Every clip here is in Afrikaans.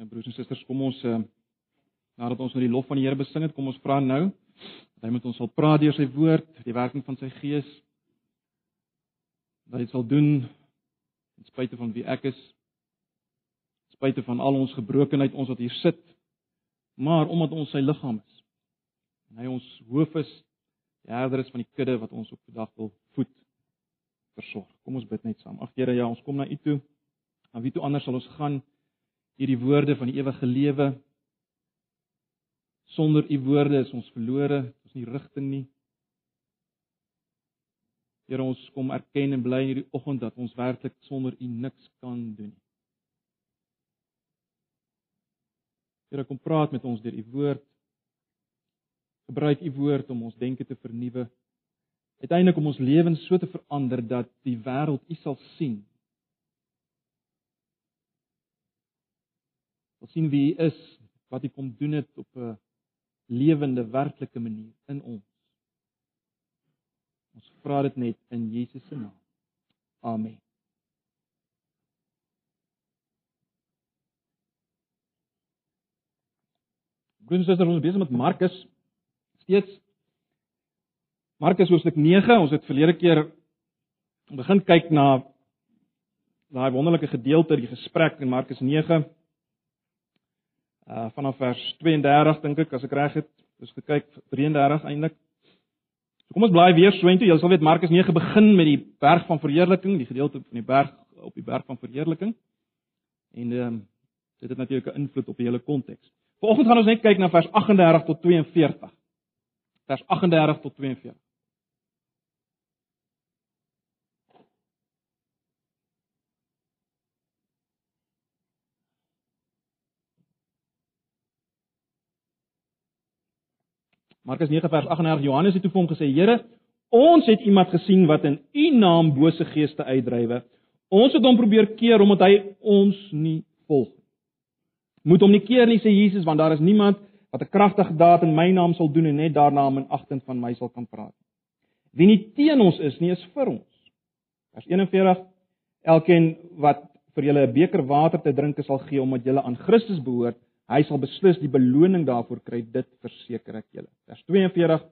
En broers en susters, kom ons uh, nadat ons nou die lof van die Here besing het, kom ons vra nou dat hy met ons sal praat deur sy woord, die werking van sy gees. Dat hy sal doen ten spyte van wie ek is. Ten spyte van al ons gebrokenheid, ons wat hier sit, maar omdat ons sy liggaam is. En hy ons hoof is, die herder is van die kudde wat ons op vandag wil voed versorg. Kom ons bid net saam. Ag Here, ja, ons kom na U toe. Na wie toe anders sal ons gaan? Hierdie woorde van die ewige lewe Sonder u woorde is ons verlore, ons nie rigting nie. Here ons kom erken en bly in hierdie oggend dat ons werklik sonder u niks kan doen nie. Here kom praat met ons deur u woord. Gebruik u woord om ons denke te vernuwe. Uiteindelik om ons lewens so te verander dat die wêreld u sal sien. Ons sien wie u is, wat u kom doen het op 'n lewende werklike manier in ons. Ons vra dit net in Jesus se naam. Amen. Broers en susters, ons is besig met Markus steeds Markus hoofstuk 9. Ons het verlede keer begin kyk na daai wonderlike gedeelte, die gesprek in Markus uh vanaf vers 32 dink ek as ek reg het, is gekyk 33 eintlik. So kom ons blaai weer so intoe. Jy sal weet Markus 9 begin met die berg van verheerliking, die gedeelte van die berg op die berg van verheerliking. En ehm um, dit het natuurlik 'n invloed op die hele konteks. Vanoggend gaan ons net kyk na vers 38 tot 42. Vers 38 tot 42. Markus 9 vers 38 Johannes het toe vir hom gesê: "Here, ons het iemand gesien wat in U naam bose geeste uitdrywe. Ons het hom probeer keer omdat hy ons nie volg nie. Moet hom nie keer nie," sê Jesus, "want daar is niemand wat 'n kragtige daad in my naam sal doen en net daarna in agting van my sal kan praat. Wie nie teen ons is nie, is vir ons." Vers 41 Elkeen wat vir julle 'n beker water te drink sal gee omdat julle aan Christus behoort, Hy sal beslis die beloning daarvoor kry, dit verseker ek julle. Vers 42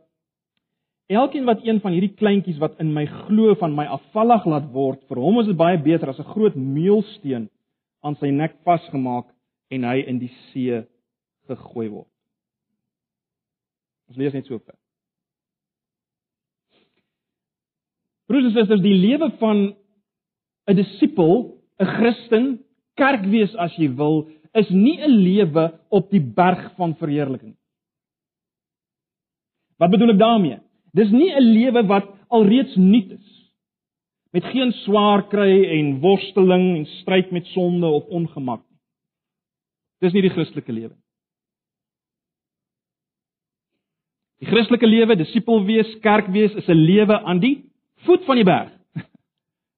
Elkeen wat een van hierdie kleintjies wat in my glo van my afvallig laat word, vir hom is dit baie beter as 'n groot meulsteen aan sy nek vasgemaak en hy in die see gegooi word. Ons lees net so ver. Broers en susters, die lewe van 'n disipel, 'n Christen, kerk wees as jy wil, is nie 'n lewe op die berg van verheerliking. Wat bedoel ek daarmee? Dis nie 'n lewe wat alreeds nuut is. Met geen swaar kry en worsteling en stryd met sonde of ongemak nie. Dis nie die Christelike lewe nie. Die Christelike lewe, disipel wees, kerk wees, is 'n lewe aan die voet van die berg.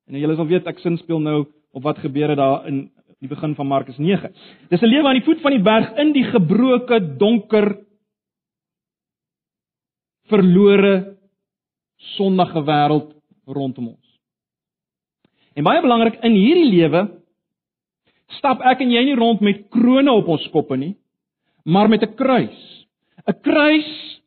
En julle sal weet ek sin speel nou op wat gebeur het daar in die begin van Markus 9. Dis 'n lewe aan die voet van die berg in die gebroke, donker, verlore, sondige wêreld rondom ons. En baie belangrik in hierdie lewe stap ek en jy nie rond met krones op ons koppe nie, maar met 'n kruis. 'n Kruis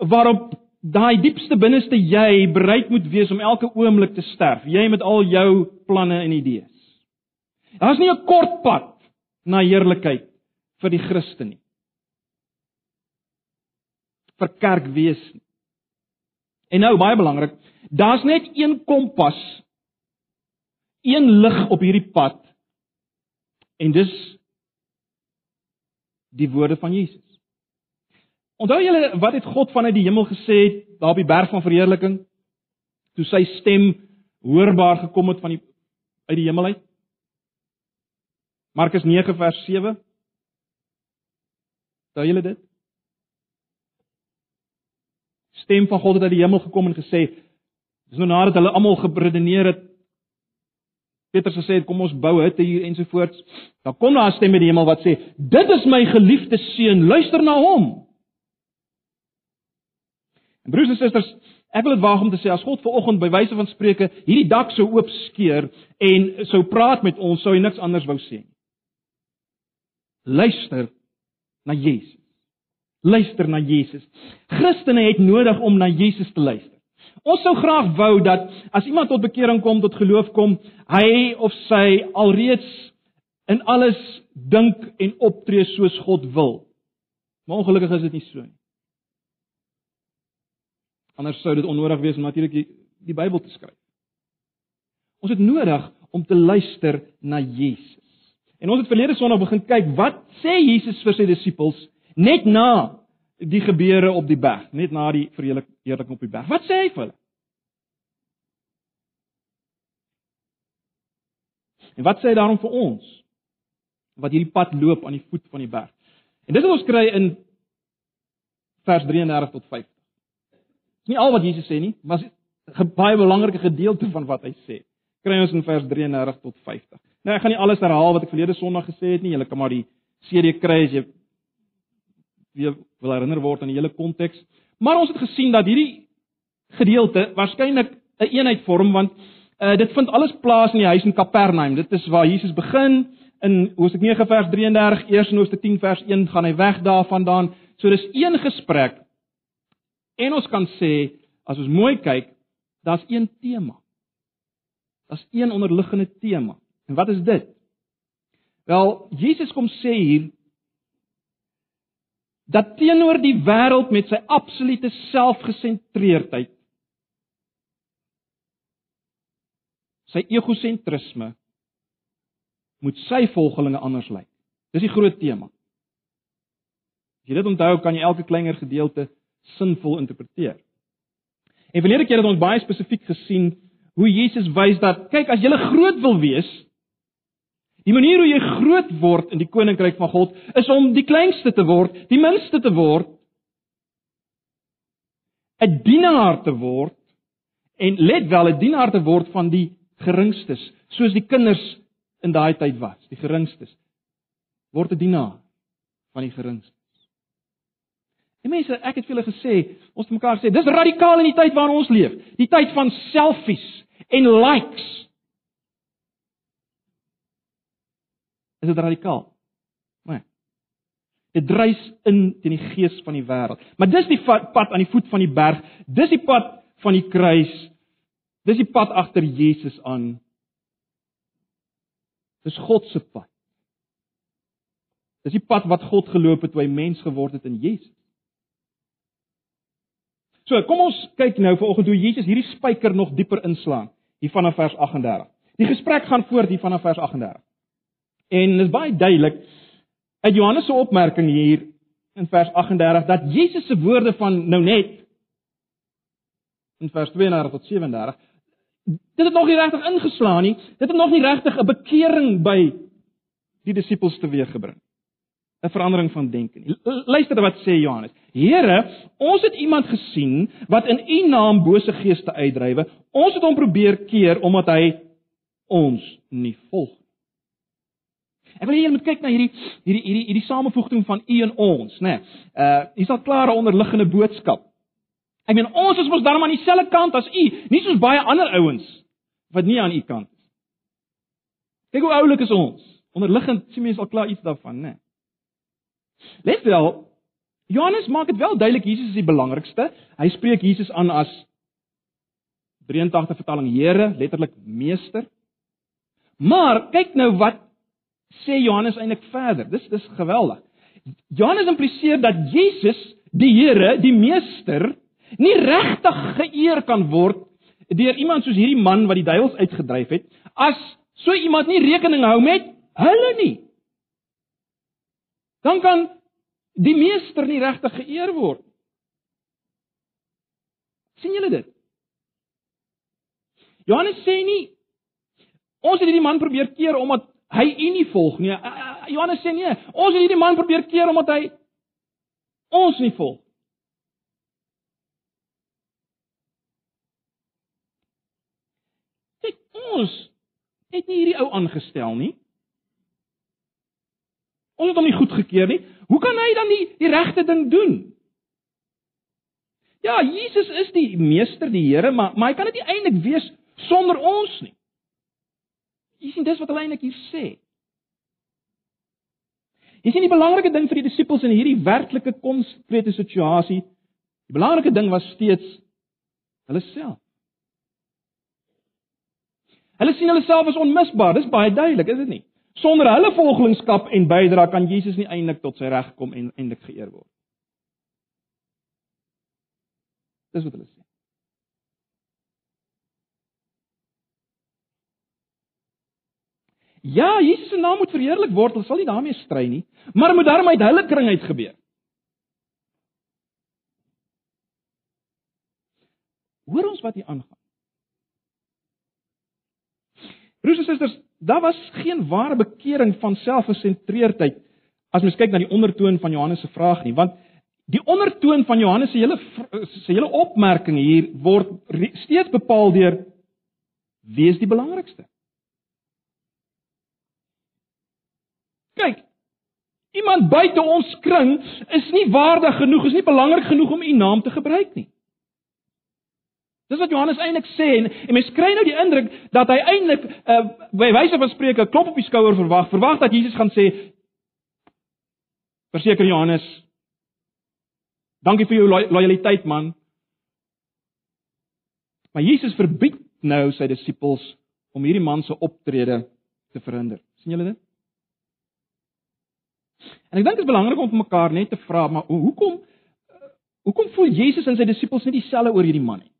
waarop daai diepste binneste jy bereid moet wees om elke oomblik te sterf, jy met al jou planne en idees. Daar's nie 'n kort pad na heerlikheid vir die Christen nie. vir kerk wees nie. En nou baie belangrik, daar's net een kompas, een lig op hierdie pad. En dis die woorde van Jesus. Onthou julle wat het God vanuit die hemel gesê daar op die berg van verheerliking toe sy stem hoorbaar gekom het van die uit die hemel uit? Markus 9 vers 7. Daai julle dit? Stem van God het uit die hemel gekom en gesê, dis nou nadat hulle almal geredeneer het. Petrus gesê het kom ons bou hitte hier ensovoorts. Dan kom daar 'n stem uit die hemel wat sê, dit is my geliefde seun, luister na hom. En broers en susters, ek wil dit waag om te sê as God ver oggend by wyse van spreuke hierdie dak sou oop skeur en sou praat met ons, sou hy niks anders wou sê nie. Luister na Jesus. Luister na Jesus. Christene het nodig om na Jesus te luister. Ons sou graag wou dat as iemand tot bekering kom, tot geloof kom, hy of sy alreeds in alles dink en optree soos God wil. Maar ongelukkig is dit nie so nie. Anders sou dit onnodig wees om natuurlik die, die Bybel te skryf. Ons het nodig om te luister na Jesus. En ons het verlede Sondag begin kyk wat sê Jesus vir sy disippels net na die gebeure op die berg, net na die verheerliking op die berg. Wat sê hy vir hulle? En wat sê hy daarom vir ons wat hierdie pad loop aan die voet van die berg? En dis wat ons kry in vers 33 tot 50. Dis nie al wat Jesus sê nie, maar 'n baie belangrike gedeelte van wat hy sê. Kry ons in vers 33 tot 50. Nou ek gaan nie alles herhaal wat ek verlede Sondag gesê het nie. Julle kan maar die CD kry as jy weer wil herinner word aan die hele konteks. Maar ons het gesien dat hierdie gedeelte waarskynlik 'n een eenheid vorm want uh, dit vind alles plaas in die huis in Kapernaum. Dit is waar Jesus begin in Hoofstuk 9 vers 33, eers in Hoofstuk 10 vers 1 gaan hy weg daarvandaan. So dis een gesprek. En ons kan sê as ons mooi kyk, daar's een tema. Daar's een onderliggende tema. En wat is dit? Wel, Jesus kom sê hier dat teenoor die wêreld met sy absolute selfgesentreerdheid sy egosentrisme moet sy volgelinge anders lyk. Dis die groot tema. As jy dit onthou, kan jy elke kleiner gedeelte sinvol interpreteer. En verlede keer het ons baie spesifiek gesien hoe Jesus wys dat kyk as jy groot wil wees, Die manier hoe jy groot word in die koninkryk van God is om die kleinste te word, die minste te word, 'n dienaar te word en let wel 'n dienaar te word van die geringstes, soos die kinders in daai tyd was, die geringstes. Word 'n dienaar van die geringstes. Die mense, ek het vir julle gesê, ons het mekaar gesê, dis radikaal in die tyd waarin ons leef, die tyd van selfies en likes is dit radikaal. Nee. Dit dryf in teen die gees van die wêreld. Maar dis die pad aan die voet van die berg. Dis die pad van die kruis. Dis die pad agter Jesus aan. Dis God se pad. Dis die pad wat God geloop het toe hy mens geword het in Jesus. So, kom ons kyk nou vanoggend hoe Jesus hierdie spyker nog dieper inslaan hier vanaf vers 38. Die gesprek gaan voort hier vanaf vers 38. En dit is baie duidelik uit Johannes se opmerking hier in vers 38 dat Jesus se woorde van nou net in vers 32 tot 37 dit het nog nie regtig ingeslaan nie. Dit het nog nie regtig 'n bekering by die disippels teweeggebring. 'n Verandering van denke nie. Luister wat sê Johannes. Here, ons het iemand gesien wat in U naam bose geeste uitdrywe. Ons het hom probeer keer omdat hy ons nie volg Ek wil hê julle moet kyk na hierdie hierdie hierdie hierdie samevoeging van u en ons, né? Nee. Uh hier's al klare onderliggende boodskap. Ek meen ons is mos darm aan dieselfde kant as u, nie soos baie ander ouens wat nie aan u kant is. Kyk hoe oulik is ons. Onderliggend sien mense al klaar iets daarvan, né? Nee. Let wel, Johannes maak dit wel duidelik Jesus is die belangrikste. Hy spreek Jesus aan as 83 vertaling Here, letterlik meester. Maar kyk nou wat sê Johannes eintlik verder. Dis dis geweldig. Johannes impliseer dat Jesus, die Here, die meester, nie regtig geëer kan word deur iemand soos hierdie man wat die duiwels uitgedryf het, as so iemand nie rekening hou met hulle nie. Dan kan die meester nie regtig geëer word. sien julle dit? Johannes sê nie ons het hierdie man probeer keer omdat hy u nie volg nie. Johannes sê nee, ons het hierdie man probeer keer omdat hy ons nie volg. Kyk, ons het nie hierdie ou aangestel nie. Ons het hom nie goedgekeur nie. Hoe kan hy dan nie die regte ding doen? Ja, Jesus is die meester, die Here, maar maar hy kan dit nie eintlik wees sonder ons nie. Jy sien dis wat hulle eintlik hier sê. Jy sien die belangrike ding vir die disippels in hierdie werklike konkrete situasie, die belangrike ding was steeds hulle self. Hulle sien hulle self as onmisbaar, dis baie duidelik, is dit nie? Sonder hulle volgelingskap en bydra kan Jesus nie eintlik tot sy reg kom en eintlik geëer word. Dis wat hulle sê. Ja, Jesus se naam moet verheerlik word, hulle sal nie daarmee stry nie, maar moet daarmee uit hulle kring uit gebeur. Hoor ons wat hier aangaan. Broers en susters, daar was geen ware bekering van selfgesentreerdheid as mens kyk na die ondertoon van Johannes se vraag nie, want die ondertoon van Johannes se hele se hele opmerking hier word steeds bepaal deur wie is die belangrikste? Kyk, iemand buite ons kring is nie waardig genoeg, is nie belangrik genoeg om u naam te gebruik nie. Dis wat Johannes eintlik sê en, en mens kry nou die indruk dat hy eintlik uh, by wyse van spreuke klop op die skouer verwag, verwag dat Jesus gaan sê Verseker Johannes Dankie vir jou lojaliteit man. Maar Jesus verbied nou sy disippels om hierdie man se optrede te verhinder. sien julle dit? En ek dink dit is belangrik om vir mekaar net te vra, maar hoekom hoekom voel Jesus en sy disippels nie dieselfde oor hierdie man nie?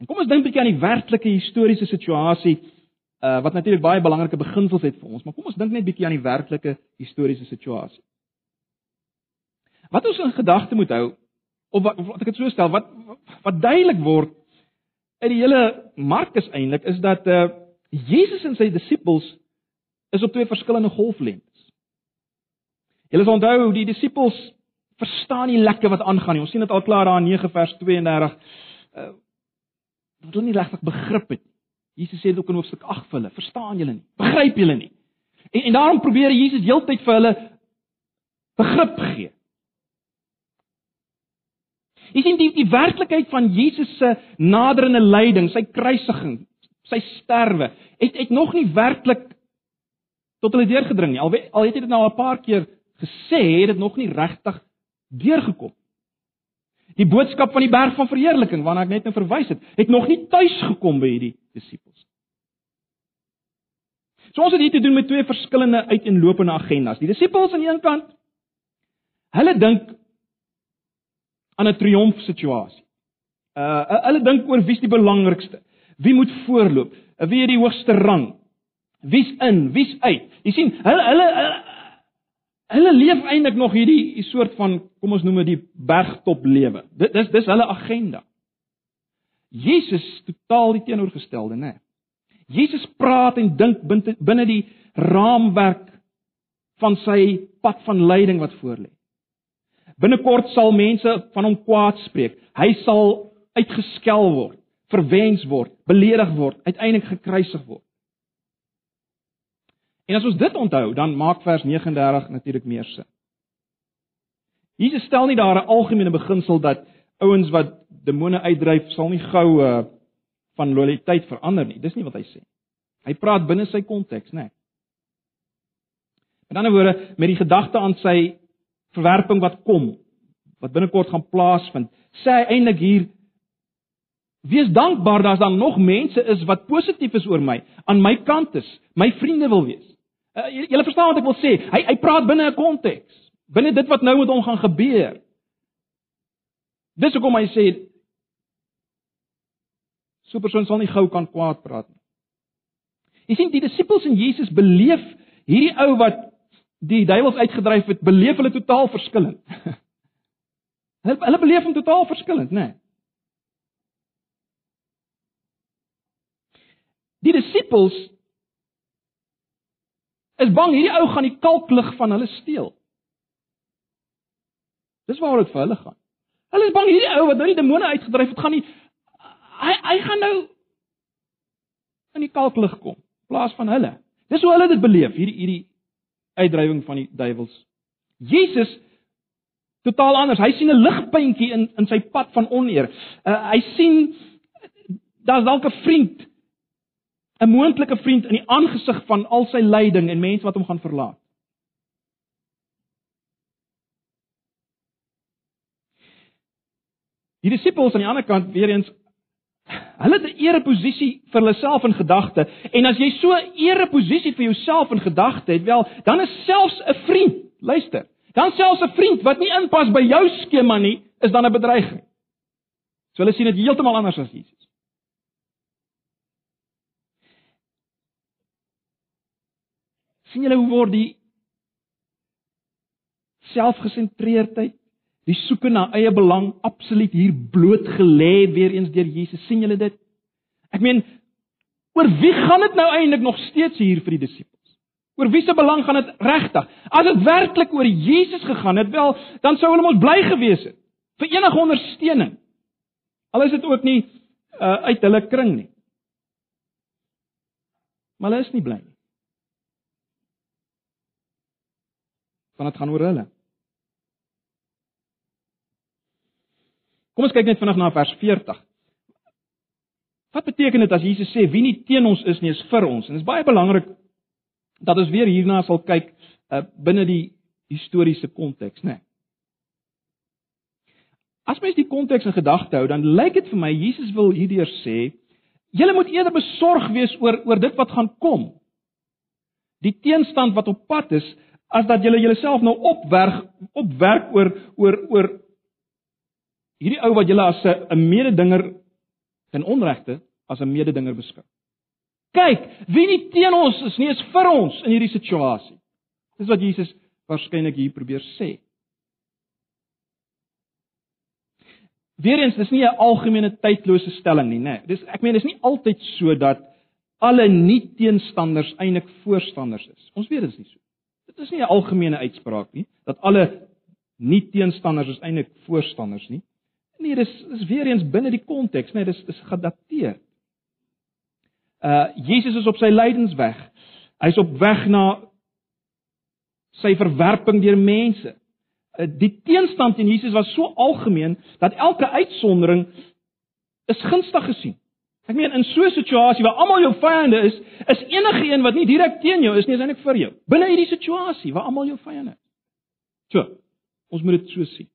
En kom ons dink 'n bietjie aan die werklike historiese situasie uh wat natuurlik baie belangrike beginsels het vir ons, maar kom ons dink net bietjie aan die werklike historiese situasie. Wat ons in gedagte moet hou of wat, wat ek dit so stel, wat wat duidelik word uit die hele Markus eintlik is dat uh Jesus en sy disippels is op twee verskillende golflengtes. Julle sal onthou die disippels verstaan nie lekker wat aangaan nie. Ons sien dit al klaar daar in 9 vers 32. Uh wat hulle nie regtig begrip het. Jesus sê dit ook in hoofstuk 8 vir hulle, verstaan julle nie? Begryp julle nie? En en daarom probeer Jesus heeltyd vir hulle begrip gee. Jy sien die die werklikheid van Jesus se naderende lyding, sy kruisiging, sy sterwe, het het nog nie werklik tot hulle deurgedring nie. Al al het hy dit nou 'n paar keer gesê, het dit nog nie regtig deurgekom. Die boodskap van die berg van verheerliking waarna ek net nou verwys het, het nog nie tuis gekom by hierdie disippels. So ons het hier te doen met twee verskillende uiteenlopende agendas. Die disippels aan die een kant, hulle dink aan 'n triomfsituasie. Uh hulle dink oor wie's die belangrikste, wie moet voorloop, wie het die hoogste rang, wie's in, wie's uit. Jy sien, hulle hulle, hulle leef eintlik nog hierdie soort van kom ons noem dit die bergtop lewe. Dit dis dis hulle agenda. Jesus totaal die teenoorgestelde, né? Jesus praat en dink binne die raamwerk van sy pad van lyding wat voorlê. Binnekort sal mense van hom kwaad spreek. Hy sal uitgeskel word, verwens word, beledig word, uiteindelik gekruisig word. En as ons dit onthou, dan maak vers 39 natuurlik meer sin. Jesus stel nie daar 'n algemene beginsel dat ouens wat demone uitdryf sal nie gou uh, van loyaliteit verander nie. Dis nie wat hy sê. Hy praat binne sy konteks, né? Nee. Met ander woorde, met die gedagte aan sy verwerping wat kom, wat binnekort gaan plaasvind, sê hy eintlik hier Wees dankbaar dat daar nog mense is wat positief is oor my, aan my kant is, my vriende wil wees. Uh, Julle verstaan wat ek wil sê. Hy hy praat binne 'n konteks, binne dit wat nou met hom gaan gebeur. Dis hoekom hy sê so 'n persoon sal nie gou kan kwaad praat nie. Jy sien die disippels en Jesus beleef hierdie ou wat die duiwels uitgedryf het, beleef hulle totaal verskillend. hulle hulle beleef hom totaal verskillend, né? Nee. Die disippels is bang hierdie ou gaan die kalklig van hulle steel. Dis waaroor dit vir hulle gaan. Hulle is bang hierdie ou wat nou die demone uitgedryf het, gaan nie hy hy gaan nou in die kalklig kom in plaas van hulle. Dis hoe hulle dit beleef, hierdie hierdie uitdrywing van die duiwels. Jesus totaal anders. Hy sien 'n ligpuntjie in in sy pad van oneer. Uh, hy sien daar's dalk 'n vriend 'n moontlike vriend in die aangesig van al sy lyding en mense wat hom gaan verlaat. Die disippels aan die ander kant weer eens hulle het 'n ereposisie vir hulle self in gedagte en as jy so 'n ereposisie vir jouself in gedagte het, wel, dan is selfs 'n vriend, luister, dan selfs 'n vriend wat nie inpas by jou skema nie, is dan 'n bedreiging. So hulle sien dit heeltemal anders as Jesus. Sien julle hoe word die selfgesentreerdheid, die soeke na eie belang absoluut hier blootgelê weer eens deur Jesus. sien julle dit? Ek meen oor wie gaan dit nou eintlik nog steeds hier vir die disippels? Oor wie se belang gaan dit regtig? As dit werklik oor Jesus gegaan het, wel, dan sou hulle mos bly gewees het vir enige ondersteuning. Al is dit ook nie uh, uit hulle kring nie. Maar hulle is nie bly nie. Want dit gaan oor hulle. Kom ons kyk net vinnig na vers 40. Wat beteken dit as Jesus sê wie nie teen ons is nie is vir ons? En dit is baie belangrik dat ons weer hierna sal kyk uh, binne die historiese konteks, né? Nee. As mens die konteks in gedagte hou, dan lyk dit vir my Jesus wil hierdeur sê, julle moet eerder besorg wees oor oor dit wat gaan kom. Die teenstand wat op pad is, as dat julle julleself nou opwerk opwerk oor oor oor hierdie ou wat julle as 'n mededinger in onregte as 'n mededinger beskou. Kyk, wie nie teen ons is nie, is vir ons in hierdie situasie. Dis wat Jesus waarskynlik hier probeer sê. Weerens, dis nie 'n algemene tydlose stelling nie, né? Nee. Dis ek meen dis nie altyd so dat alle nie teenstanders eintlik voorstanders is. Ons weet dit is nie so. Dit is nie 'n algemene uitspraak nie dat alle nie teenstanders is eintlik voorstanders nie. Nee, dis is weer eens binne die konteks, nee, dis is gedateer. Uh Jesus is op sy lydensweg. Hy's op weg na sy verwerping deur mense. Uh, die teenstand teen Jesus was so algemeen dat elke uitsondering is gunstig gesien. Ek meen in so 'n situasie waar almal jou vyande is, is enige een wat nie direk teen jou is nie, is eintlik vir jou. Binne hierdie situasie waar almal jou vyande is. So, ons moet dit so sien.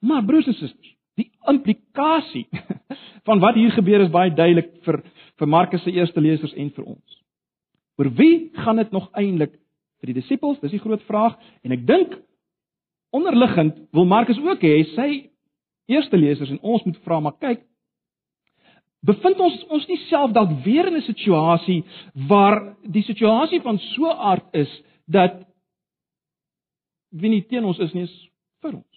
Maar broers en susters, die implikasie van wat hier gebeur is baie duidelik vir vir Markus se eerste lesers en vir ons. Oor wie gaan dit nog eintlik vir die disippels? Dis die groot vraag en ek dink onderliggend wil Markus ook hê sy eerste lesers en ons moet vra maar kyk bevind ons ons nie self dalk weer in 'n situasie waar die situasie van so aard is dat wie nie teen ons is nie is vir ons.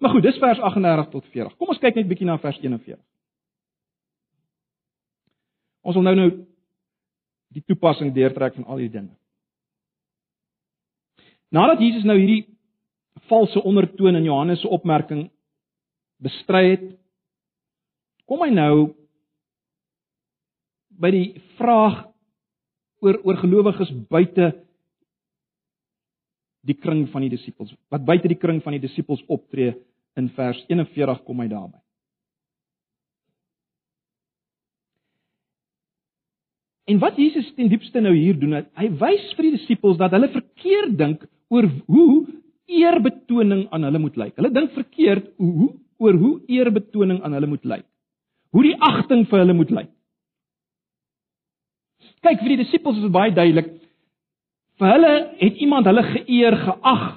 Maar goed, dis vers 38 tot 40. Kom ons kyk net bietjie na vers 41. Ons wil nou nou die toepassing deurtrek van al hierdie dinge. Nadat Jesus nou hierdie valse ondertoon in Johannes se opmerking bestry het, kom hy nou by die vraag oor oor gelowiges buite die kring van die disippels. Wat buite die kring van die disippels optree in vers 41 kom hy daarby. En wat Jesus ten diepste nou hier doen, hy wys vir die disippels dat hulle verkeerd dink oor hoe eerbetoning aan hulle moet lyk. Hulle dink verkeerd hoe oor hoe eerbetoning aan hulle moet lyk. Hoe die agting vir hulle moet lyk. Kyk, vir die disippels is dit baie duidelik Vir hulle het iemand hulle geëer, geag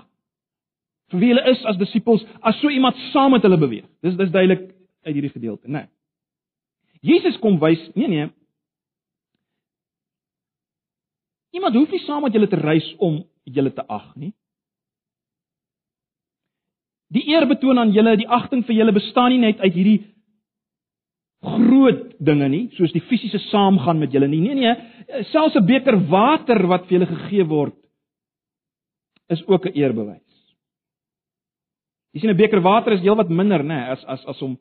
vir wie hulle is as disippels, as so iemand saam met hulle beweeg. Dis dis duidelik uit hierdie gedeelte, né? Nee. Jesus kom wys, nee nee. Iemand hoef nie saam met julle te reis om julle te ag nie. Die eer betoon aan julle, die agting vir julle bestaan nie net uit hierdie groot dinge nie, soos die fisiese saamgaan met julle nie. Nee nee, selfs 'n beker water wat vir julle gegee word is ook 'n eerbewys. Jy sien 'n beker water is heelwat minder, nê, as as as om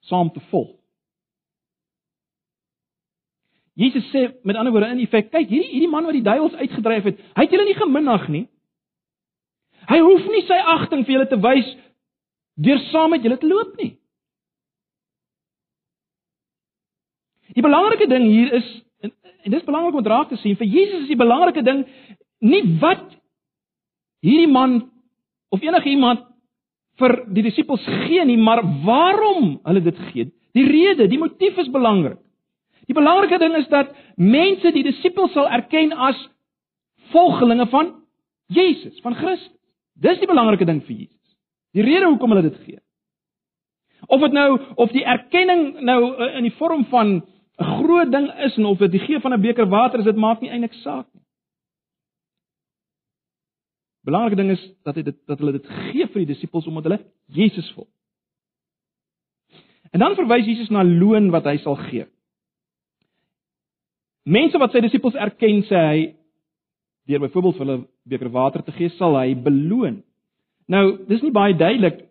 saam te volg. Jesus sê met ander woorde in effek, kyk hierdie hierdie man wat die duiwels uitgedryf het, hy het julle nie geminag nie. Hy hoef nie sy agting vir julle te wys deur saam met julle te loop nie. Die belangrike ding hier is en, en dis belangrik om raak te sien, vir Jesus is die belangrike ding nie wat hierdie man of enige iemand vir die disippels gee nie, maar waarom hulle dit gee. Die rede, die motief is belangrik. Die belangrike ding is dat mense die disippels sal erken as volgelinge van Jesus, van Christus. Dis die belangrike ding vir Jesus. Die rede hoekom hulle dit gee. Of dit nou of die erkenning nou eh, in die vorm van 'n groot ding is en of dit die gee van 'n beker water is, dit maak nie eintlik saak nie. Belangrike ding is dat hy dit dat hulle dit gee vir die disippels omdat hulle Jesus volg. En dan verwys Jesus na loon wat hy sal gee. Mense wat sy disippels erken, sê hy deur byvoorbeeld vir hulle beker water te gee, sal hy beloon. Nou, dis nie baie duidelik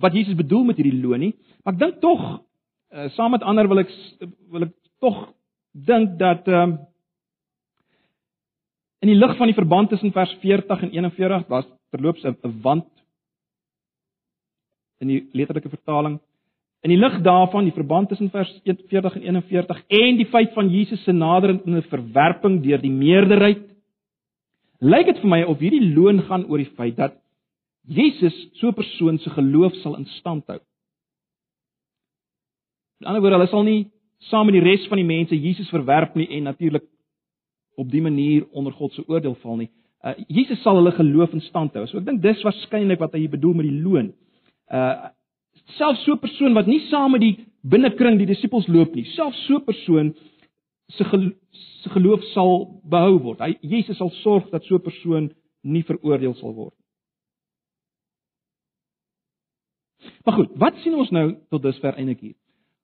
wat Jesus bedoel met hierdie loon nie, maar ek dink tog uh, saam met ander wil ek wil ek tog dink dat ehm uh, in die lig van die verband tussen vers 40 en 41, daar's terloops 'n wand in die letterlike vertaling In die lig daarvan, die verband tussen vers 40 en 41 en die feit van Jesus se naderende verwerping deur die meerderheid, lyk dit vir my of hierdie loon gaan oor die feit dat Jesus so 'n persoon se geloof sal in stand hou. In ander woorde, hulle sal nie saam met die res van die mense Jesus verwerp nie en natuurlik op dié manier onder God se oordeel val nie. Uh, Jesus sal hulle geloof in stand hou. So ek dink dis waarskynlik wat hy bedoel met die loon. Uh selfs so 'n persoon wat nie saam met die binnekring die disippels loop nie, selfs so 'n persoon se geloof, geloof sal behou word. Hy Jesus sal sorg dat so 'n persoon nie veroordeel sal word. Maar goed, wat sien ons nou tot dusver eintlik hier?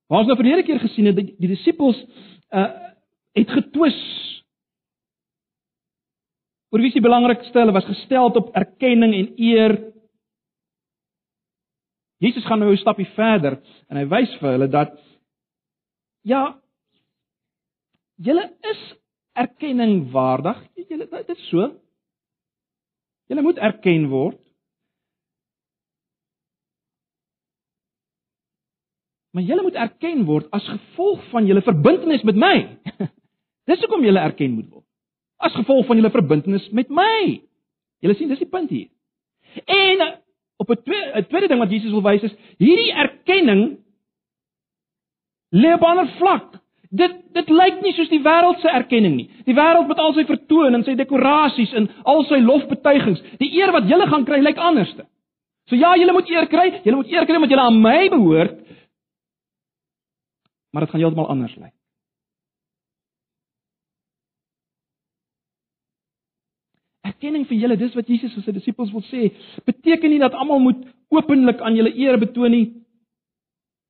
Waar ons nou verlede keer gesien het die, die disippels uh het getwis oor wie se belangrikste hulle was gestel op erkenning en eer Jesus gaan nou 'n stapie verder en hy wys vir hulle dat ja julle is erkenning waardig. Julle dit is so. Julle moet erken word. Maar julle moet erken word as gevolg van julle verbintenis met my. Dis hoekom julle erken moet word. As gevolg van julle verbintenis met my. Julle sien, dis die punt hier. En op 'n tweede 'n tweede ding wat Jesus wil wys is hierdie erkenning lê op 'n ander vlak. Dit dit lyk nie soos die wêreld se erkenning nie. Die wêreld met al sy vertoon en sy dekorasies en al sy lofbetuigings, die eer wat julle gaan kry lyk anderste. So ja, julle moet eer kry, julle moet eer kry omdat julle aan my behoort. Maar dit gaan heeltemal anders lyk. Erkenning vir julle, dis wat Jesus vir sy disippels wil sê, beteken nie dat almal moet openlik aan julle eer betoon nie.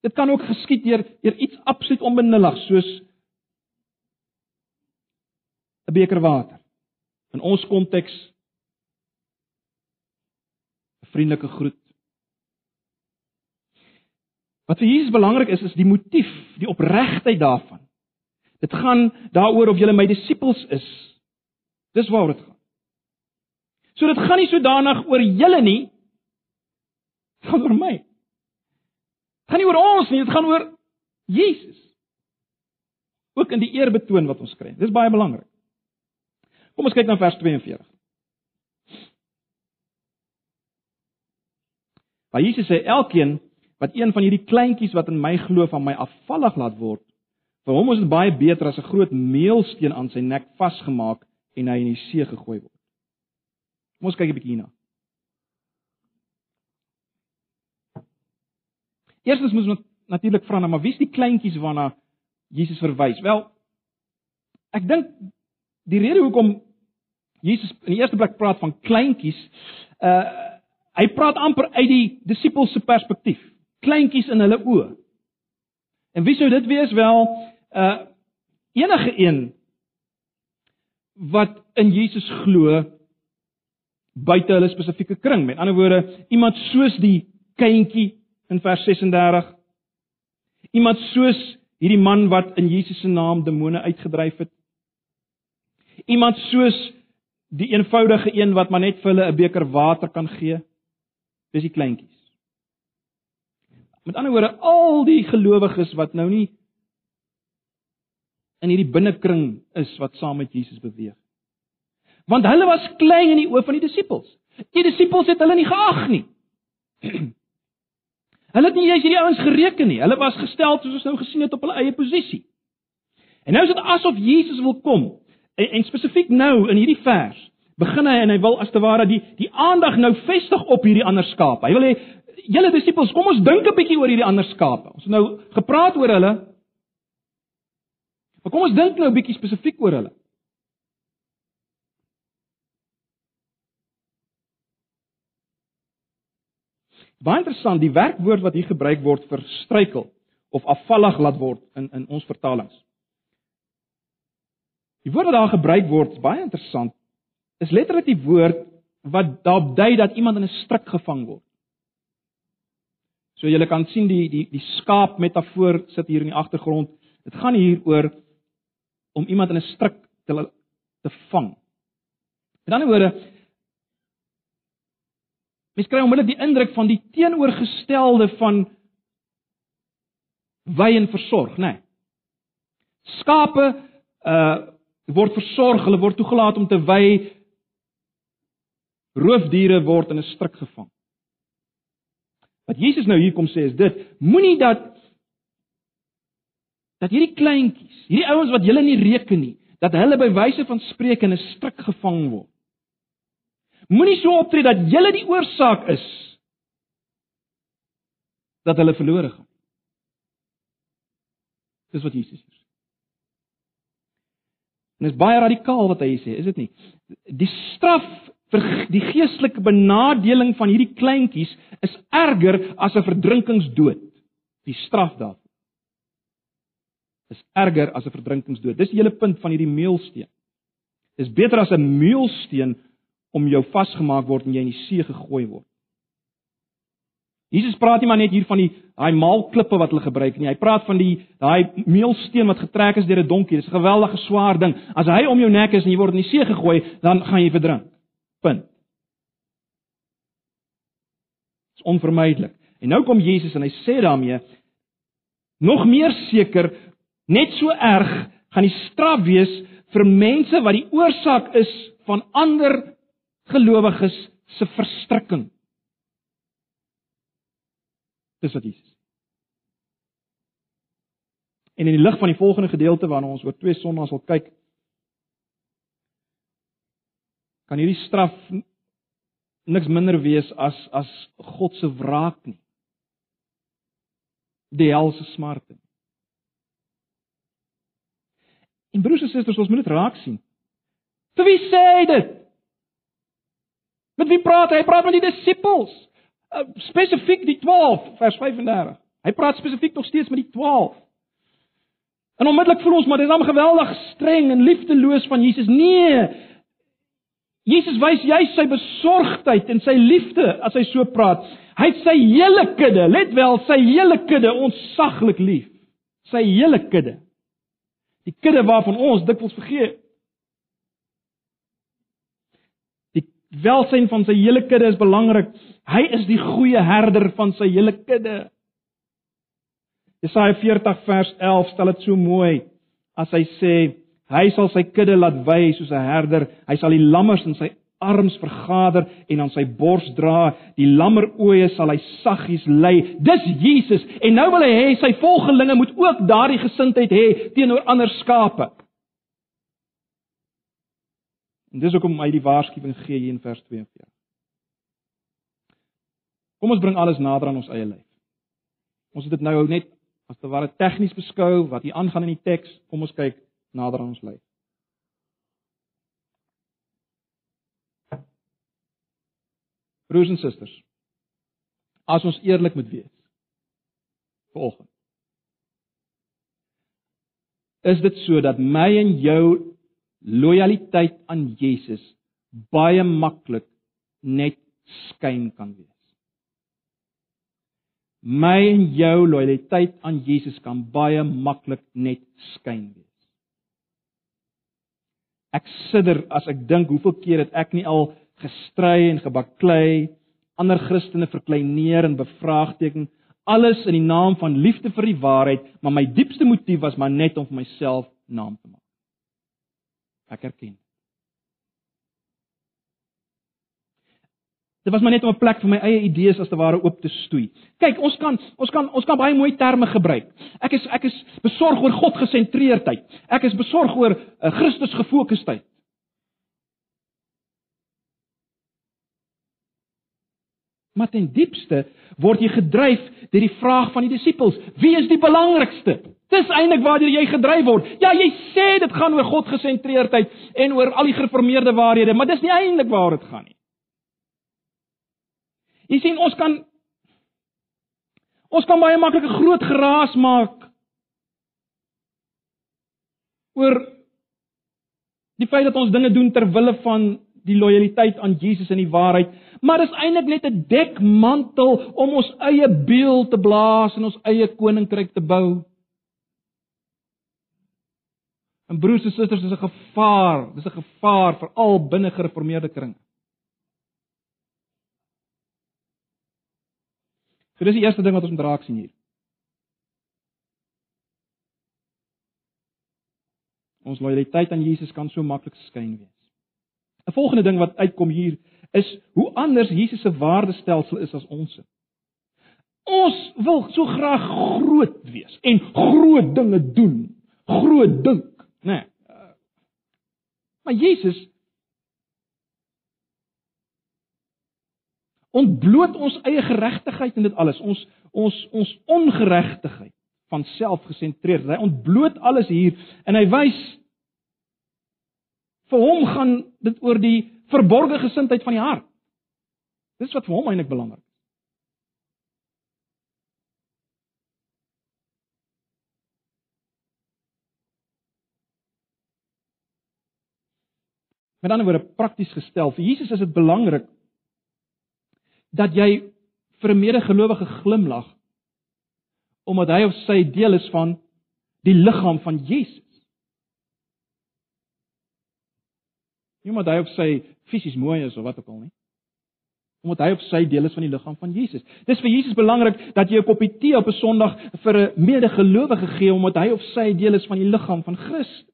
Dit kan ook geskied deur deur iets absoluut onbenullig soos 'n beker water. In ons konteks 'n vriendelike groet. Wat vir Jesus belangrik is, is die motief, die opregtheid daarvan. Dit gaan daaroor of julle my disippels is. Dis waaroor dit gaan. So dit gaan nie sodanig oor julle nie. Dit gaan oor my. Dit gaan nie oor ons nie, dit gaan oor Jesus. Ook in die eer betoon wat ons kry. Dis baie belangrik. Kom ons kyk na vers 42. Waar Jesus sê elkeen wat een van hierdie kleintjies wat in my glo van my afvallig laat word, vir hom is dit baie beter as 'n groot meelsteen aan sy nek vasgemaak en hy in die see gegooi word. Kom ons kyk 'n bietjie hierna. Eerstens moet ons natuurlik vra nou, maar wie's die kleintjies waarna Jesus verwys? Wel, ek dink die rede hoekom Jesus in die eerste plek praat van kleintjies, uh hy praat amper uit die disippels se perspektief. Kleintjies in hulle oë. En wie sou dit wees? Wel, uh enige een wat in Jesus glo, buite hulle spesifieke kring. Met ander woorde, iemand soos die kindjie in vers 36. Iemand soos hierdie man wat in Jesus se naam demone uitgedryf het. Iemand soos die eenvoudige een wat maar net vir hulle 'n beker water kan gee. Dis die kleintjies. Met ander woorde, al die gelowiges wat nou nie in hierdie binnekring is wat saam met Jesus beweeg. Want hulle was klein in die oë van die disippels. Die disippels het hulle nie geag nie. Hulle het nie eens hierdie ouens gereken nie. Hulle was gestel soos ons nou gesien het op hulle eie posisie. En nou is dit asof Jesus wil kom. En, en spesifiek nou in hierdie vers begin hy en hy wil as te ware die die aandag nou vestig op hierdie ander skape. Hy wil hê julle disippels, kom ons dink 'n bietjie oor hierdie ander skape. Ons het nou gepraat oor hulle. Maar kom ons dink nou 'n bietjie spesifiek oor hulle. Baie interessant, die werkwoord wat hier gebruik word vir struikel of afvallig laat word in in ons vertalings. Die woord wat daar gebruik word, baie interessant. Is letterlik die woord wat daarop dui dat iemand in 'n stryk gevang word. So julle kan sien die die die skaap metafoor sit hier in die agtergrond. Dit gaan hier oor om iemand in 'n stryk te te vang. Met ander woorde, Mens kry onmiddellik die indruk van die teenoorgestelde van wy en versorg, né? Nee. Skape uh word versorg, hulle word toegelaat om te wy. Roofdiere word in 'n struik gevang. Wat Jesus nou hier kom sê is dit: Moenie dat dat hierdie kleintjies, hierdie ouens wat julle nie reken nie, dat hulle by wyse van spreek in 'n struik gevang word. Moenie so optree dat jy die oorsaak is dat hulle verlore gaan. Dis wat Jesus sê. En dit is baie radikaal wat hy sê, is dit nie? Die straf vir die geestelike benadeling van hierdie kleintjies is erger as 'n verdrinkingsdood. Die straf daarvoor is erger as 'n verdrinkingsdood. Dis die hele punt van hierdie meulsteen. Dis beter as 'n meulsteen om jou vasgemaak word en jy in die see gegooi word. Jesus praat nie maar net hier van die daai maalklippe wat hulle gebruik nie. Hy praat van die daai meelsteen wat getrek is deur 'n donkie. Dis 'n geweldige swaar ding. As hy om jou nek is en jy word in die see gegooi, dan gaan jy verdrink. Punt. Dit is onvermydelik. En nou kom Jesus en hy sê daarmee nog meer seker, net so erg gaan die straf wees vir mense wat die oorsaak is van ander gelowiges se verstrikking. Dis wat Jesus. En in die lig van die volgende gedeelte waarna ons oor twee sonnae sal kyk, kan hierdie straf niks minder wees as as God se wraak nie. Die helse smarte. En broers en susters, ons moet dit raak sien. Vir wie sê hy dit? Met wie praat hy? Hy praat met die disippels. Uh, spesifiek die 12 vers 35. Hy praat spesifiek nog steeds met die 12. En onmiddellik voel ons maar dis hom geweldig streng en liefdeloos van Jesus. Nee. Jesus wys jy sy besorgdheid en sy liefde as hy so praat. Hy het sy hele kudde, let wel, sy hele kudde ontsaglik lief. Sy hele kudde. Die kudde waarvan ons dikwels vergeet. Welsyn van sy hele kudde is belangrik. Hy is die goeie herder van sy hele kudde. Jesaja 40 vers 11 stel dit so mooi as hy sê hy sal sy kudde laat wy soos 'n herder. Hy sal die lammers in sy arms vergader en aan sy bors dra. Die lammeroë sal hy saggies lei. Dis Jesus. En nou wil hy hê sy volgelinge moet ook daardie gesindheid hê teenoor ander skape. En dis hoekom hy die waarskuwing gee hier in vers 42. Kom ons bring alles nader aan ons eie lewe. Ons het dit nou net as te ware tegnies beskou wat hier aangaan in die teks. Kom ons kyk nader aan ons lewe. Broers en susters, as ons eerlik moet wees. Volgens Is dit so dat my en jou lojaliteit aan Jesus baie maklik net skyn kan wees. My en jou lojaliteit aan Jesus kan baie maklik net skyn wees. Ek sidder as ek dink hoeveel keer het ek nie al gestry en gebaklei, ander Christene verkleineer en bevraagteken, alles in die naam van liefde vir die waarheid, maar my diepste motief was maar net om vir myself naam te maak. Ek erken. Dit was maar net om 'n plek vir my eie idees as te ware oop te stoei. Kyk, ons kan ons kan ons kan baie mooi terme gebruik. Ek is ek is besorg oor God gesentreerdheid. Ek is besorg oor eh, uh, Christus gefokusdheid. Maar ten diepste word jy gedryf deur die vraag van die disippels: Wie is die belangrikste? Dis eintlik waartoe jy gedryf word. Ja, jy sê dit gaan oor God gesentreerdheid en oor al die gereformeerde waarhede, maar dis nie eintlik waaroor dit gaan nie. Jy sien, ons kan ons kan baie maklik 'n groot geraas maak oor die feit dat ons dinge doen ter wille van die lojaliteit aan Jesus en die waarheid, maar dis eintlik net 'n dekmantel om ons eie beeld te blaas en ons eie koninkryk te bou. En broers en susters, dis 'n gevaar, dis 'n gevaar veral binne gereformeerde kringe. So dis die eerste ding wat ons moet raak sien hier. Ons lojaliteit aan Jesus kan so maklik skyn wees. 'n Volgende ding wat uitkom hier is hoe anders Jesus se waardestelsel is as ons. Ons wil so graag groot wees en groot dinge doen, groot dink. Né? Nee. Maar Jesus ontbloot ons eie geregtigheid in dit alles. Ons ons ons ongeregtigheid van selfgesentreerd. Hy ontbloot alles hier en hy wys vir hom gaan dit oor die verborgde gesindheid van die hart. Dis wat vir hom eintlik belangrik. Met ander woorde prakties gestel, vir Jesus is dit belangrik dat jy vir 'n medegelowige glimlag omdat hy of sy deel is van die liggaam van Jesus. Nie omdat hy of sy fisies mooi is of wat ook al nie. Omdat hy of sy deel is van die liggaam van Jesus. Dis vir Jesus belangrik dat jy 'n koppie tee op 'n Sondag vir 'n medegelowige gee omdat hy of sy deel is van die liggaam van Christus.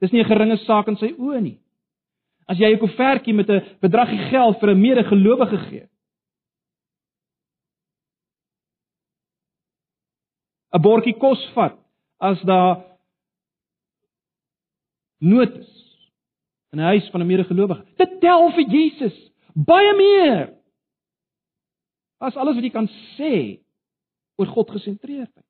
Dis nie 'n geringe saak in sy oë nie. As jy 'n koevertjie met 'n bedragie geld vir 'n medegelowige gee. 'n bordjie kos vat as daar nood is in 'n huis van 'n medegelowige. Dit tel vir Jesus baie meer as alles wat jy kan sê oor God gesentreerdheid.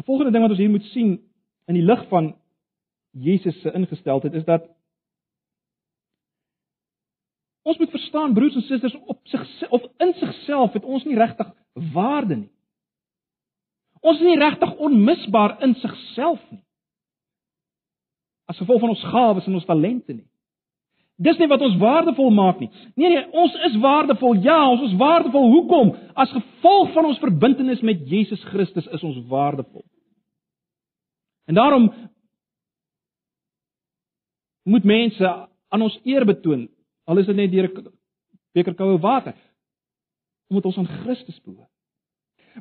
'n Volgende ding wat ons hier moet sien in die lig van Jesus se ingesteldheid is dat ons moet verstaan broers en susters op sig of in sigself het ons nie regtig waarde nie. Ons is nie regtig onmisbaar in sigself nie. As gevolg van ons gawes en ons talente nie. Dis nie wat ons waardevol maak nie. Nee nee, ons is waardevol. Ja, ons is waardevol. Hoekom? As gevolg van ons verbintenis met Jesus Christus is ons waardevol. En daarom moet mense aan ons eer betoon, al is dit net deur 'n beker koue water, omdat ons aan Christus behoort.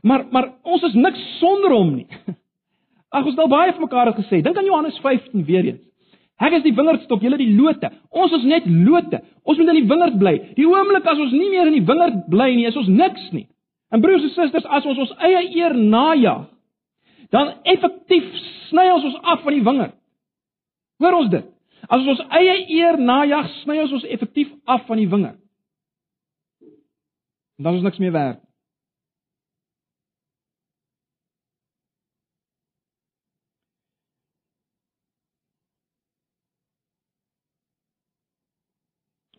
Maar maar ons is niks sonder hom nie. Ag ons het al baie vir mekaar gesê. Dink aan Johannes 15 weer eens. Ek is die wingerdstok, julle die lote. Ons is net lote. Ons moet in die wingerd bly. Die oomblik as ons nie meer in die wingerd bly nie, is ons niks nie. En broers en susters, as ons ons eie eer najag, dan effektief sny ons ons af van die wingerd. Hoor ons dit? As ons ons eie eer najag, sny ons ons effektief af van die wingerd. Dan is ons niks meer werd.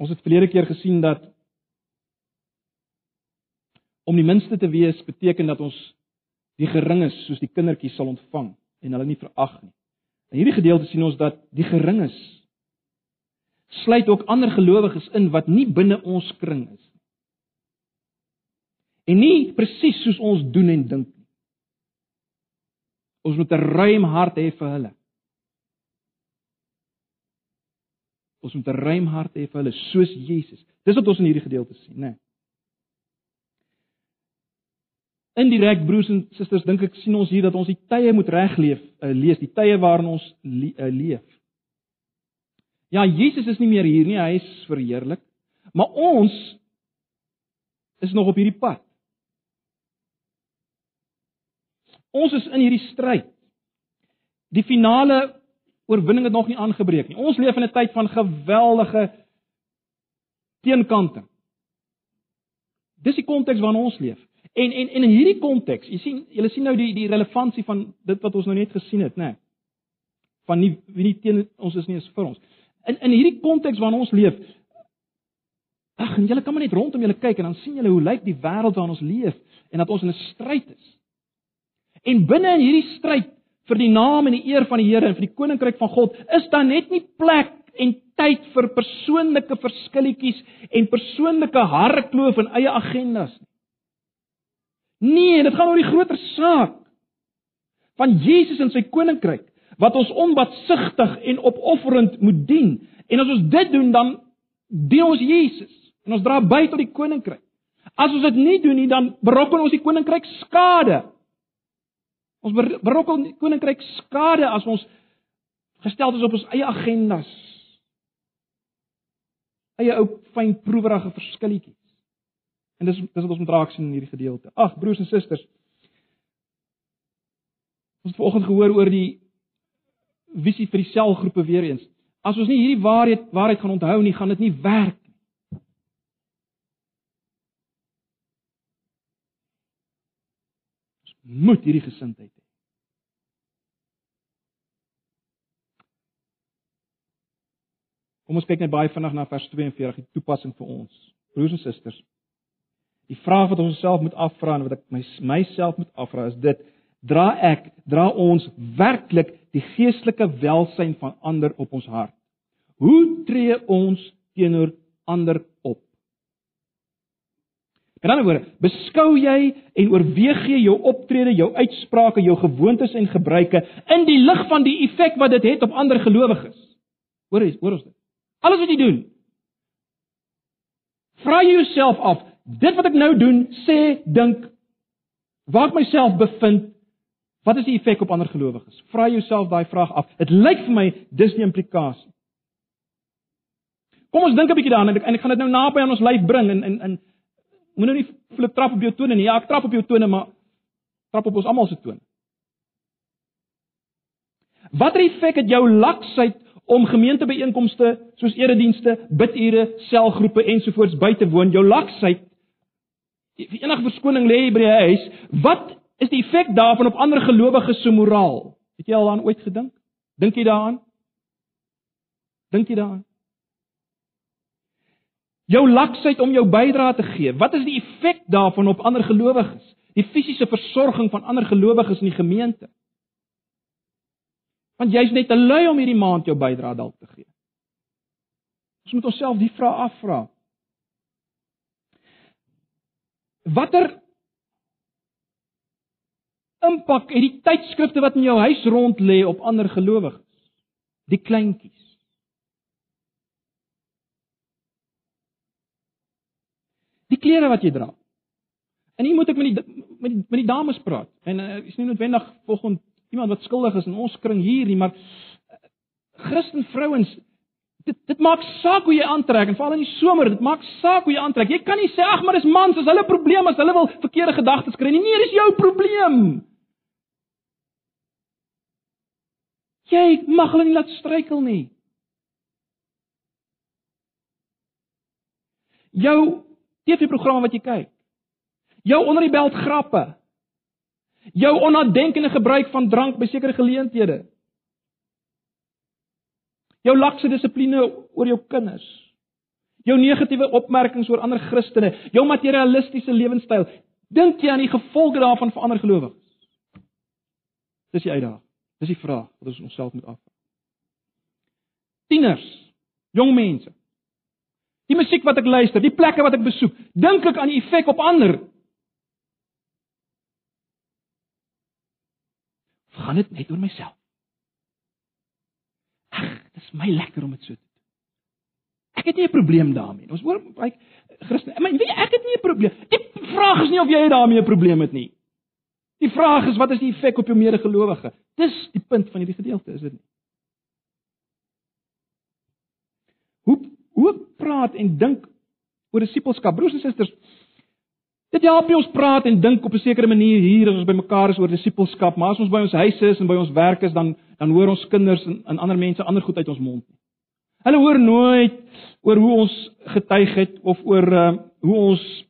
Ons het verlede keer gesien dat om die minste te wees beteken dat ons die geringes soos die kindertjies sal ontvang en hulle nie verag nie. In hierdie gedeelte sien ons dat die geringes sluit ook ander gelowiges in wat nie binne ons kring is nie. En nie presies soos ons doen en dink nie. Ons moet 'n ruim hart hê vir hulle. Ons moet 'n ruim hart hê vir hulle soos Jesus. Dis wat ons in hierdie gedeelte sien, né? Nee. Indirek broers en susters, dink ek sien ons hier dat ons die tye moet regleef, uh, lees die tye waarin ons le uh, leef. Ja, Jesus is nie meer hier nie, hy is verheerlik. Maar ons is nog op hierdie pad. Ons is in hierdie stryd. Die finale oorwinning het nog nie aangebreek nie. Ons leef in 'n tyd van geweldige teenkanting. Dis die konteks waarin ons leef. En en en in hierdie konteks, jy sien, julle sien nou die die relevantie van dit wat ons nou net gesien het, né? Nee, van nie wie nie teen ons is nie is vir ons. In in hierdie konteks waarin ons leef, ag, en julle kan maar net rondom julle kyk en dan sien julle hoe lyk die wêreld waarin ons leef en dat ons in 'n stryd is. En binne in hierdie stryd vir die naam en die eer van die Here en vir die koninkryk van God, is daar net nie plek en tyd vir persoonlike verskilletjies en persoonlike harrekloof en eie agendas nie. Nee, dit gaan oor die groter saak van Jesus en sy koninkryk wat ons onbatsigtig en opofferend moet dien. En as ons dit doen, dan dien ons Jesus en ons dra by tot die koninkryk. As ons dit nie doen nie, dan berokken ons die koninkryk skade. Ons berokkel die koninkryk skade as ons gestel is op ons eie agendas. Eie ou fyn proewerige verskilletjies. En dis dis wat ons moet raak sien in hierdie gedeelte. Ag broers en susters. Ons het vanoggend gehoor oor die visie vir die selgroepe weer eens. As ons nie hierdie waarheid waarheid gaan onthou nie, gaan dit nie werk nie. Ons moet hierdie gesindheid hê. Kom ons kyk net baie vinnig na vers 42, die toepassing vir ons. Broers en susters, die vraag wat ons onsself moet afvra en wat ek my myself moet afvra is dit: dra ek, dra ons werklik die geestelike welsyn van ander op ons hart? Hoe tree ons teenoor ander op? In ander woorde, beskou jy en oorweeg jy jou optrede, jou uitsprake, jou gewoontes en gebruike in die lig van die effek wat dit het op ander gelowiges? Hoor jy, hoor ons dit? Alles wat jy doen. Vra jouself af, dit wat ek nou doen, sê, dink waar ek myself bevind, wat is die effek op ander gelowiges? Vra jouself daai vraag af. Dit lyk vir my dis die implikasie. Kom ons dink 'n bietjie daaraan en ek, en ek gaan dit nou naby aan ons lyf bring en en en Moenie nou flip trap op jou tone nie. Ja, ek trap op jou tone, maar trap op ons almal se tone. Watter effek het jou laksheid om gemeentebyeenkomste soos eredienste, bidure, selgroepe ensovoorts by te woon? Jou laksheid vir enige verskoning lê by die huis. Wat is die effek daarvan op ander gelowiges se moraal? Het jy al daaraan ooit gedink? Dink jy daaraan? Dink jy daaraan? Jou laksheid om jou bydrae te gee. Wat is die effek daarvan op ander gelowiges? Die fisiese versorging van ander gelowiges in die gemeente. Want jy's net te lui om hierdie maand jou bydrae dalk te gee. Ons moet onsself die vraag afvra. Watter impak het die tydskrifte wat in jou huis rond lê op ander gelowiges? Die kleintjies. Die klere wat jy dra. En hier moet ek met die met die, met die dames praat. En uh, is nie noodwendig volgens iemand wat skuldig is in ons kring hier nie, maar uh, Christen vrouens dit dit maak saak hoe jy aantrek en veral in die somer, dit maak saak hoe jy aantrek. Jy kan nie sê ag, maar dis mans, dis hulle probleem as hulle wil verkeerde gedagtes kry nie. Nee, dis jou probleem. Jy mag hulle nie laat struikel nie. Jou TV-programme wat jy kyk. Jou onder die beld grappe. Jou onnadenkende gebruik van drank by sekere geleenthede. Jou lakse dissipline oor jou kinders. Jou negatiewe opmerkings oor ander Christene, jou materialistiese lewenstyl. Dink jy aan die gevolge daarvan vir ander gelowiges? Dis die uitdaging. Dis die vraag wat ons onsself moet afvra. Tieners, jong mense. Die musiek wat ek luister, die plekke wat ek besoek, dink ek aan die effek op ander. Gaan dit net oor myself? Ag, dis my lekker om dit so te doen. Ek het nie 'n probleem daarmee. Ons hoor baie Christen, maar weet jy, ek het nie 'n probleem. Die vraag is nie of jy daarmee 'n probleem het nie. Die vraag is wat is die effek op jou medegelowige? Dis die punt van hierdie gedeelte, is dit nie? Hoe praat en dink oor disipelskap. Broers en susters, dit help nie ons praat en dink op 'n sekere manier hier as ons bymekaar is oor disipelskap, maar as ons by ons huise is en by ons werk is, dan dan hoor ons kinders en, en ander mense ander goed uit ons mond. Hulle hoor nooit oor hoe ons getuig het of oor uh, hoe ons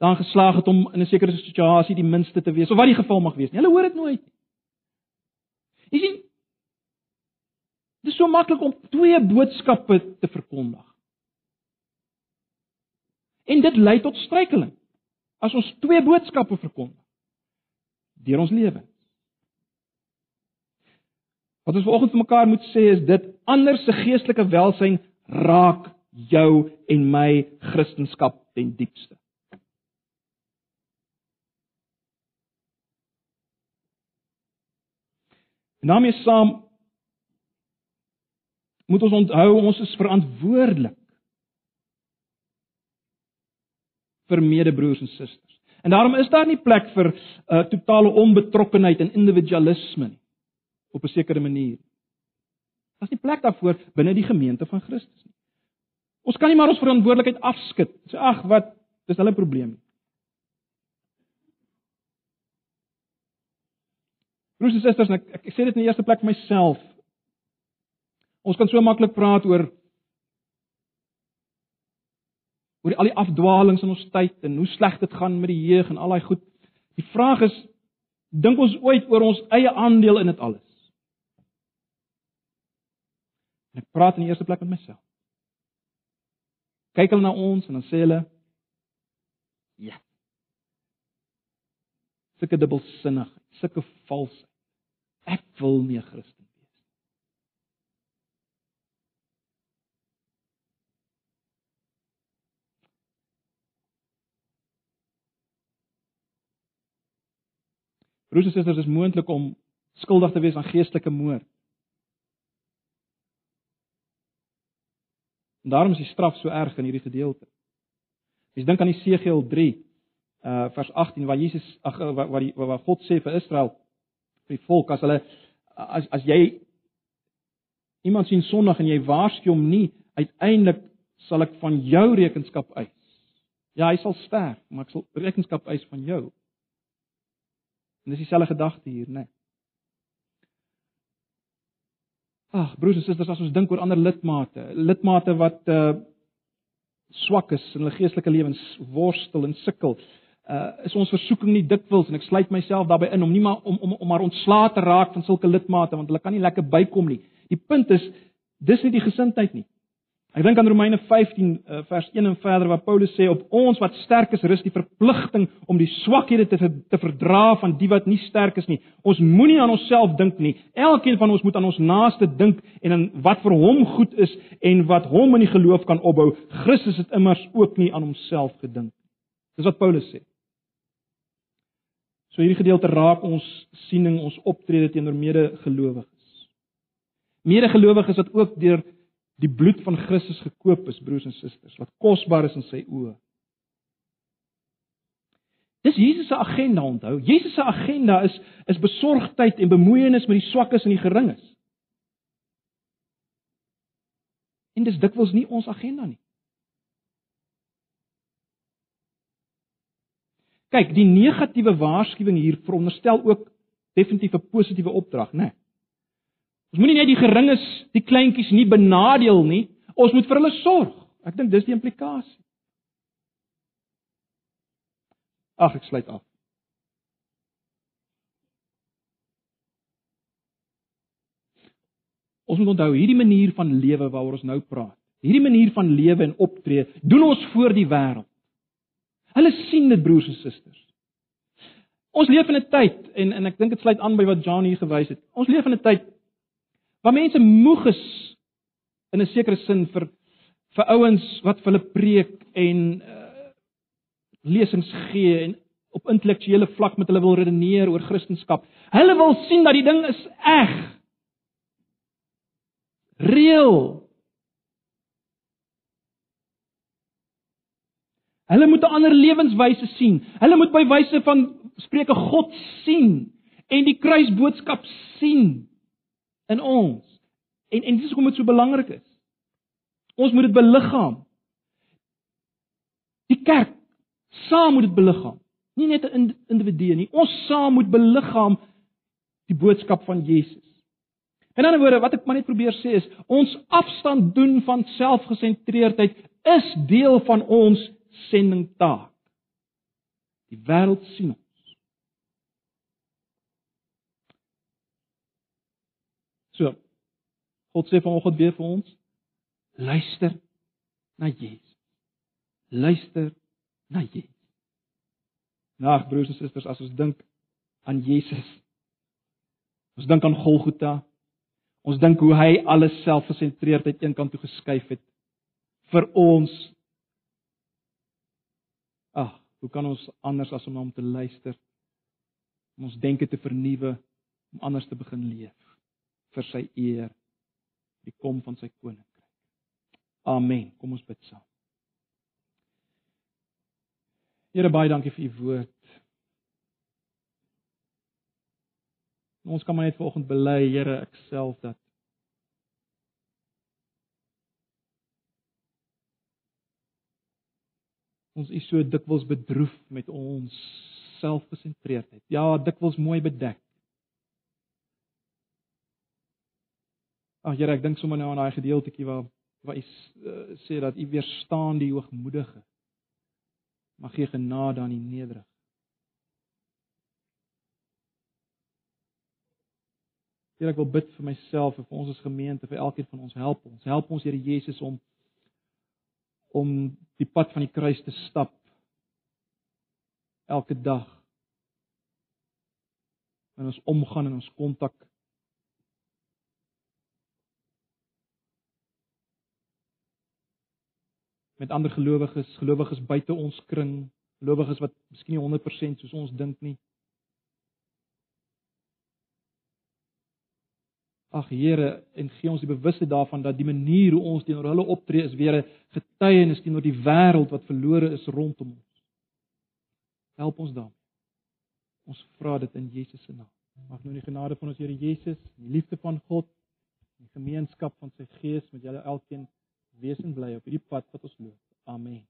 dan geslaag het om in 'n sekere situasie die minste te wees of wat die geval mag wees nie. Hulle hoor dit nooit nie. Jy sien, dit is so maklik om twee boodskappe te verkondig. En dit lei tot struikeling. As ons twee boodskappe verkondig deur ons lewe. Wat ons vanoggend vir mekaar moet sê is dit ander se geestelike welsyn raak jou en my Christendom ten diepste. En daarmee saam moet ons onthou ons is verantwoordelik vir medebroers en susters. En daarom is daar nie plek vir uh, totale onbetrokkenheid en individualisme nie op 'n sekere manier. Daar's nie plek daarvoor binne die gemeente van Christus nie. Ons kan nie maar ons verantwoordelikheid afskud. Sê ag, wat, dis hulle probleem. Broers en susters, ek, ek, ek sê dit in die eerste plek vir myself. Ons kan so maklik praat oor oor al die afdwalings in ons tyd en hoe sleg dit gaan met die jeug en al daai goed. Die vraag is dink ons ooit oor ons eie aandeel in dit alles? En ek praat in die eerste plek met myself. Kyk hulle na ons en dan sê hulle ja. Sulke dubbelsinnigheid, sulke valsheid. Ek wil nie 'n Broers en susters, dit is moontlik om skuldig te wees aan geestelike moord. En daarom is die straf so erg in hierdie gedeelte. Mens dink aan Jesegiel 3 uh vers 18 waar Jesus ag waar waar, waar God sê vir Israel vir die volk as hulle as as jy iemand sien sondig en jy waarsku hom nie, uiteindelik sal ek van jou rekenskap eis. Ja, hy sal sterf, maar ek sal rekenskap eis van jou. En dis dieselfde gedagte hier, né? Nee. Ag, broers en susters, as ons dink oor ander lidmate, lidmate wat uh swak is in hulle geestelike lewens, worstel en sukkel, uh is ons versoeking nie dikwels en ek sluit myself daarbey in om nie maar om om om maar ontslae te raak van sulke lidmate want hulle kan nie lekker bykom nie. Die punt is dis nie die gesindheid nie. Ek dink aan Romeine 15 uh, vers 1 en verder waar Paulus sê op ons wat sterk is rus die verpligting om die swakhede te te verdra van die wat nie sterk is nie. Ons moenie aan onsself dink nie. Elkeen van ons moet aan ons naaste dink en aan wat vir hom goed is en wat hom in die geloof kan opbou. Christus het immers ook nie aan homself gedink. Dis wat Paulus sê. So hierdie gedeelte raak ons siening, ons optrede teenoor medegelowiges. Medegelowiges wat ook deur die bloed van Christus gekoop is, broers en susters, wat kosbaar is in sy oë. Dis Jesus se agenda onthou. Jesus se agenda is is besorgdheid en bemoeienis met die swakkes en die geringes. En dis dikwels nie ons agenda nie. Kyk, die negatiewe waarskuwing hier veronderstel ook definitief 'n positiewe opdrag, né? Nee. Ons moenie net die geringes, die kleintjies nie benadeel nie. Ons moet vir hulle sorg. Ek dink dis die implikasie. Ag, ek sluit af. Ons moet onthou hierdie manier van lewe waaroor ons nou praat. Hierdie manier van lewe en optree doen ons voor die wêreld. Hulle sien dit broers en susters. Ons leef in 'n tyd en en ek dink dit sluit aan by wat John hier gewys het. Ons leef in 'n tyd waar mense moeg is in 'n sekere sin vir vir ouens wat hulle preek en uh, lesings gee en op intellektuele vlak met hulle wil redeneer oor Christendom. Hulle wil sien dat die ding is eg. Reël. Hulle moet 'n ander lewenswyse sien. Hulle moet by wyse van Spreuke God sien en die kruisboodskap sien in ons. En en dis hoekom dit so belangrik is. Ons moet dit beliggaam. Die kerk saam moet dit beliggaam. Nie net 'n individu nie. Ons saam moet beliggaam die boodskap van Jesus. In ander woorde, wat ek maar net probeer sê is, ons afstand doen van selfgesentreerdheid is deel van ons sendingtaak. Die wêreld sien ons. So. God sê vanoggend weer vir ons: luister na Jesus. Luister na Jesus. Nou, broers en susters, as ons dink aan Jesus, ons dink aan Golgotha, ons dink hoe hy alles selfgesentreerdheid eenkant toe geskuif het vir ons. Ag, hoe kan ons anders as om na hom te luister? Om ons denke te vernuwe, om anders te begin leef vir sy eer, die kom van sy koninkryk. Amen. Kom ons bid saam. Here baie dankie vir u woord. Ons kan maar net vanoggend bely, Here, ek self dat ons is so dikwels bedroef met ons selfgesentreerdheid. Ja, dikwels mooi bedek. Ag Here, ek dink sommer nou aan daai gedeeltjie waar waar u uh, sê dat u weerstaan die hoogmoedige. Mag gee genade aan die nederig. Here, ek wil bid vir myself en vir ons as gemeente, vir elkeen van ons help ons. Help ons Here Jesus om om die pad van die kruis te stap elke dag. En ons omgaan in ons kontak met ander gelowiges, gelowiges buite ons kring, gelowiges wat miskien nie 100% soos ons dink nie. Ag Here, en gee ons die bewustheid daarvan dat die manier hoe ons teenoor hulle optree is weer 'n getuienis teenoor die wêreld wat verlore is rondom ons. Help ons dan. Ons vra dit in Jesus se naam. Mag nou die genade van ons Here Jesus, die liefde van God, die gemeenskap van sy Gees met julle elkeen wees en bly op hierdie pad wat ons loop. Amen.